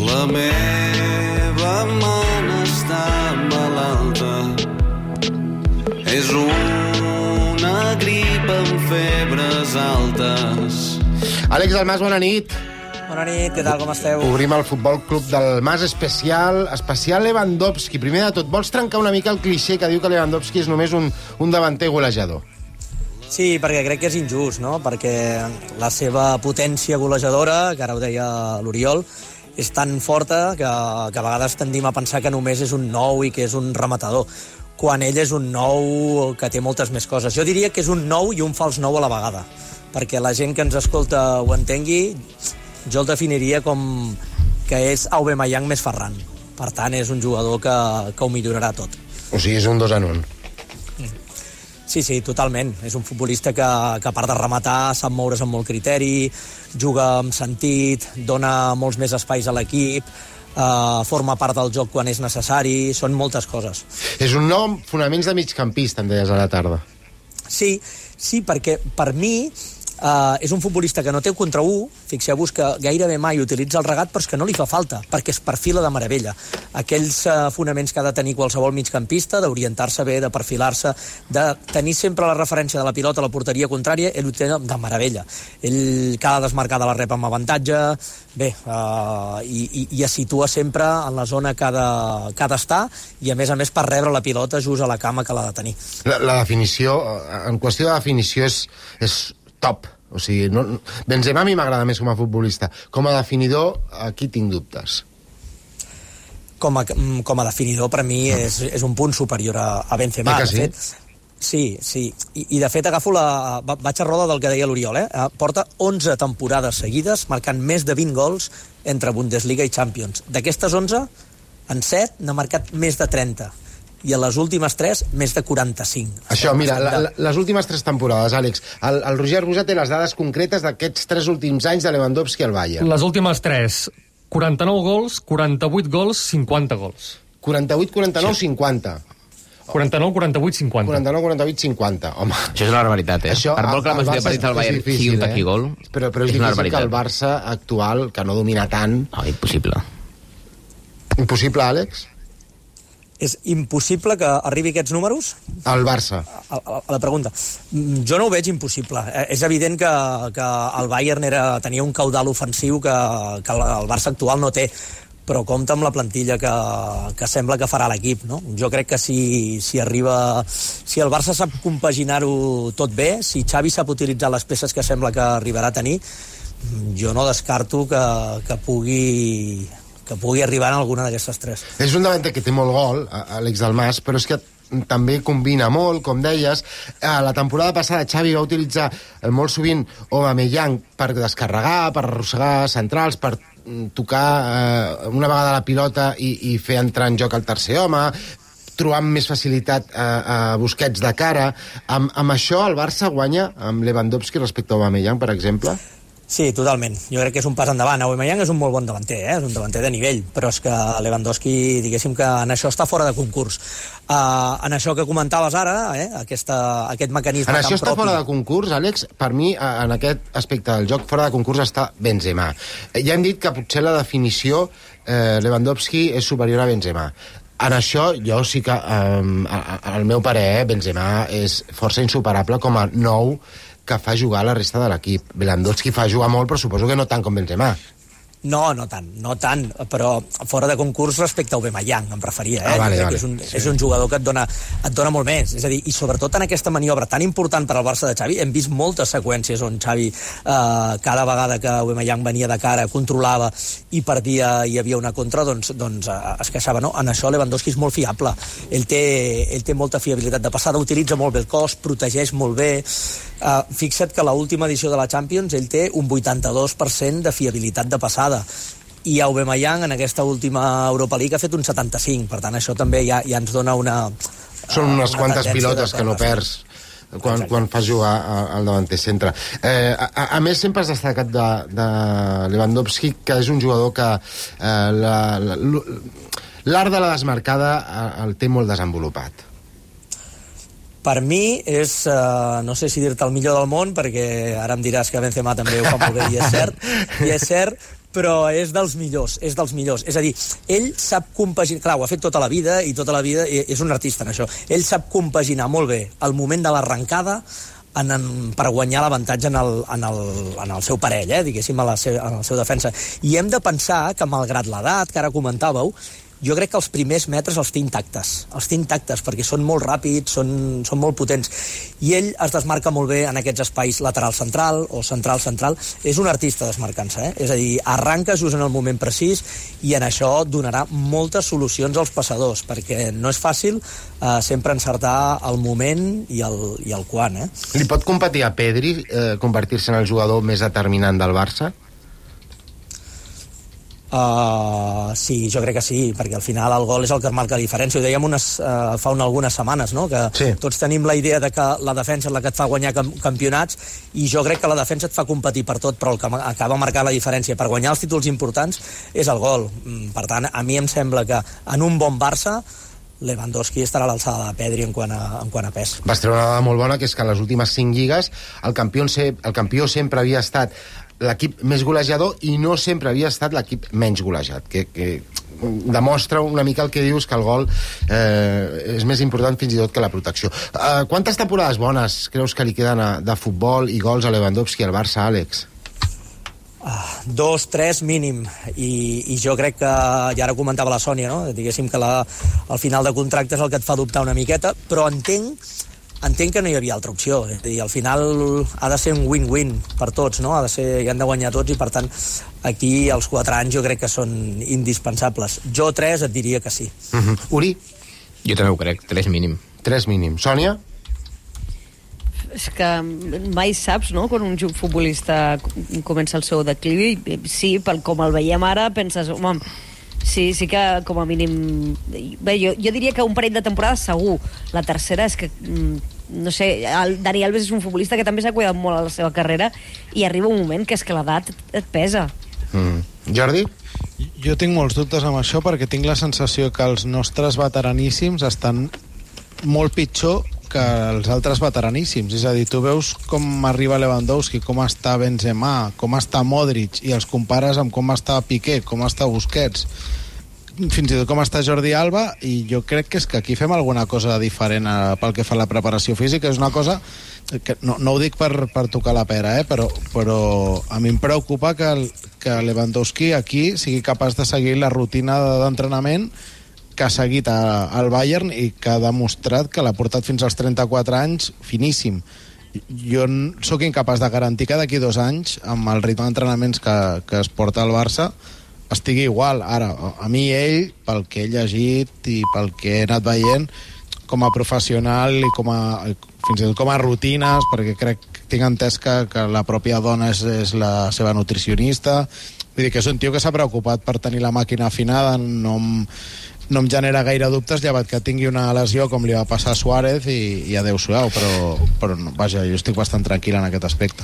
La meva mana està malalta. És una grip amb febres altes. Àlex Almas, bona nit. Bona nit, què tal, com esteu? Obrim el Futbol Club del Mas especial, especial Lewandowski. Primer de tot, vols trencar una mica el cliché que diu que Lewandowski és només un, un davanter golejador? Sí, perquè crec que és injust, no? Perquè la seva potència golejadora, que ara ho deia l'Oriol, és tan forta que, que a vegades tendim a pensar que només és un nou i que és un rematador quan ell és un nou que té moltes més coses. Jo diria que és un nou i un fals nou a la vegada, perquè la gent que ens escolta ho entengui, jo el definiria com que és Aubameyang més Ferran. Per tant, és un jugador que, que ho millorarà tot. O sigui, és un dos en un. Sí, sí, totalment. És un futbolista que, que a part de rematar, sap moure's amb molt criteri, juga amb sentit, dona molts més espais a l'equip, eh, forma part del joc quan és necessari, són moltes coses. És un nom fonaments de migcampista, em deies a la tarda. Sí, sí, perquè per mi Uh, és un futbolista que no té contra 1, fixeu-vos que gairebé mai utilitza el regat, però és que no li fa falta, perquè es perfila de meravella. Aquells uh, fonaments que ha de tenir qualsevol migcampista, d'orientar-se bé, de perfilar-se, de tenir sempre la referència de la pilota a la porteria contrària, ell ho té de meravella. Ell cada desmarcada la rep amb avantatge, bé, uh, i, i, i es situa sempre en la zona que ha, de, que ha d'estar, i a més a més per rebre la pilota just a la cama que l'ha de tenir. La, la definició, en qüestió de definició, és, és top. O sigui, no, Benzema a mi m'agrada més com a futbolista. Com a definidor, aquí tinc dubtes. Com a, com a definidor, per mi, és, és un punt superior a, a Benzema. Ah, que sí? De fet, sí, sí. I, I, de fet, agafo la... Vaig a roda del que deia l'Oriol, eh? Porta 11 temporades seguides, marcant més de 20 gols entre Bundesliga i Champions. D'aquestes 11, en 7 n'ha marcat més de 30 i a les últimes 3, més de 45. Això, mira, la, la, les últimes 3 temporades, Àlex. El, el Roger Rosa té les dades concretes d'aquests 3 últims anys de Lewandowski al Bayern. Les últimes 3, 49 gols, 48 gols, 50 gols. 48, 49, sí. 50. 49, 48, 50. 49, 48, 50. Home. Això és una barbaritat, eh? Això, per molt que la majoria de partits del Bayern difícil, sigui un taquigol, eh? però, però és, és difícil una que el Barça actual, que no domina tant... No, impossible. Impossible, Àlex? És impossible que arribi a aquests números? El Barça. A, a, a la pregunta. Mm, Jo no ho veig impossible. Eh, És evident que, que el Bayern era, tenia un caudal ofensiu que, que el, el Barça actual no té però compta amb la plantilla que, que sembla que farà l'equip, no? Jo crec que si, si arriba... Si el Barça sap compaginar-ho tot bé, si Xavi sap utilitzar les peces que sembla que arribarà a tenir, jo no descarto que, que pugui que pugui arribar en alguna d'aquestes tres. És un davanter que té molt gol, Àlex Dalmas, però és que també combina molt, com deies. A la temporada passada Xavi va utilitzar molt sovint Aubameyang per descarregar, per arrossegar centrals, per tocar eh, una vegada la pilota i, i fer entrar en joc el tercer home, trobar més facilitat a, a Busquets de cara. Amb, amb això el Barça guanya amb Lewandowski respecte a Aubameyang, per exemple? Sí, totalment. Jo crec que és un pas endavant. Aubameyang és un molt bon davanter, eh? és un davanter de nivell, però és que Lewandowski, diguéssim que en això està fora de concurs. Uh, en això que comentaves ara, eh? Aquesta, aquest mecanisme En això tan està propi... fora de concurs, Àlex. Per mi, en aquest aspecte del joc, fora de concurs està Benzema. Eh, Ja hem dit que potser la definició eh, Lewandowski és superior a Benzema. En això, jo sí que, eh, al meu parer, eh, Benzema és força insuperable com a nou que fa jugar la resta de l'equip. Lewandowski fa jugar molt, però suposo que no tant com Benzema. No, no tant, no tant, però fora de concurs respecte a Aubameyang, em referia, eh? Ah, vale, vale. és, un, sí. és un jugador que et dona, et dona molt més, és a dir, i sobretot en aquesta maniobra tan important per al Barça de Xavi, hem vist moltes seqüències on Xavi, eh, cada vegada que Aubameyang venia de cara, controlava i perdia i hi havia una contra, doncs, doncs eh, es queixava, no? En això Lewandowski és molt fiable, ell té, ell té molta fiabilitat de passada, utilitza molt bé el cos, protegeix molt bé, eh, fixa't que l'última edició de la Champions ell té un 82% de fiabilitat de passada i Aubameyang en aquesta última Europa League ha fet un 75, per tant això també ja, ja ens dona una... Són unes una quantes pilotes que no perds quan, quan fas jugar al davanter centre. Eh, a, a- més, sempre has destacat de, de Lewandowski, que és un jugador que eh, la- la- l'art de la desmarcada eh, el té molt desenvolupat. Per mi és, uh, no sé si dir-te el millor del món, perquè ara em diràs que Benzema també ho fa molt bé, i és cert, i és cert però és dels millors, és dels millors. És a dir, ell sap compaginar... Clar, ho ha fet tota la vida i tota la vida és un artista en això. Ell sap compaginar molt bé el moment de l'arrencada en, en, per guanyar l'avantatge en, el, en, el, en el seu parell, eh, diguéssim, a la seu, en el seu defensa. I hem de pensar que, malgrat l'edat, que ara comentàveu, jo crec que els primers metres els té intactes, els té intactes perquè són molt ràpids, són, són molt potents i ell es desmarca molt bé en aquests espais lateral-central o central-central és un artista desmarcant-se, eh? és a dir, arranca just en el moment precís i en això donarà moltes solucions als passadors perquè no és fàcil eh, sempre encertar el moment i el, i el quan eh? Li pot competir a Pedri eh, convertir-se en el jugador més determinant del Barça? Uh, sí, jo crec que sí, perquè al final el gol és el que marca la diferència. Ho dèiem unes, uh, fa una, algunes setmanes, no? que sí. tots tenim la idea de que la defensa és la que et fa guanyar cam campionats i jo crec que la defensa et fa competir per tot, però el que acaba marcant la diferència per guanyar els títols importants és el gol. Mm, per tant, a mi em sembla que en un bon Barça Lewandowski estarà a l'alçada de Pedri en quant, a, en quant a pes. Vas treure una dada molt bona, que és que en les últimes 5 lligues el campió, el campió sempre havia estat l'equip més golejador i no sempre havia estat l'equip menys golejat, que, que demostra una mica el que dius, que el gol eh, és més important fins i tot que la protecció. Eh, quantes temporades bones creus que li queden a, de futbol i gols a Lewandowski al Barça, Àlex? Uh, dos, tres mínim I, i jo crec que, ja ara comentava la Sònia no? diguéssim que la, el final de contracte és el que et fa dubtar una miqueta però entenc entenc que no hi havia altra opció. És dir, al final ha de ser un win-win per tots, no? Ha de ser, hi han de guanyar tots i, per tant, aquí els quatre anys jo crec que són indispensables. Jo tres et diria que sí. Uh mhm. -huh. Uri? Jo també ho crec, tres mínim. Tres mínim. Sònia? és que mai saps, no?, quan un futbolista comença el seu declivi. Sí, pel com el veiem ara, penses, home, Sí, sí que com a mínim... Bé, jo, jo diria que un parell de temporades segur. La tercera és que mm, no sé, el Dani Alves és un futbolista que també s'ha cuidat molt a la seva carrera i arriba un moment que és que l'edat et pesa. Mm. Jordi? Jo tinc molts dubtes amb això perquè tinc la sensació que els nostres veteraníssims estan molt pitjor que els altres veteraníssims. És a dir, tu veus com arriba Lewandowski, com està Benzema, com està Modric, i els compares amb com està Piqué, com està Busquets, fins i tot com està Jordi Alba, i jo crec que és que aquí fem alguna cosa diferent eh, pel que fa a la preparació física. És una cosa que no, no ho dic per, per tocar la pera, eh? però, però a mi em preocupa que, el, que Lewandowski aquí sigui capaç de seguir la rutina d'entrenament de, que ha seguit al Bayern i que ha demostrat que l'ha portat fins als 34 anys finíssim. Jo sóc incapaç de garantir que d'aquí dos anys, amb el ritme d'entrenaments que, que es porta al Barça, estigui igual. Ara, a mi ell, pel que he llegit i pel que he anat veient, com a professional i com a, fins i tot com a rutines, perquè crec tinc entès que, que la pròpia dona és, és la seva nutricionista. Vull dir que és un tio que s'ha preocupat per tenir la màquina afinada, no, no em genera gaire dubtes, llevat que tingui una lesió com li va passar a Suárez i, i adeu-siau, però, però vaja, jo estic bastant tranquil en aquest aspecte.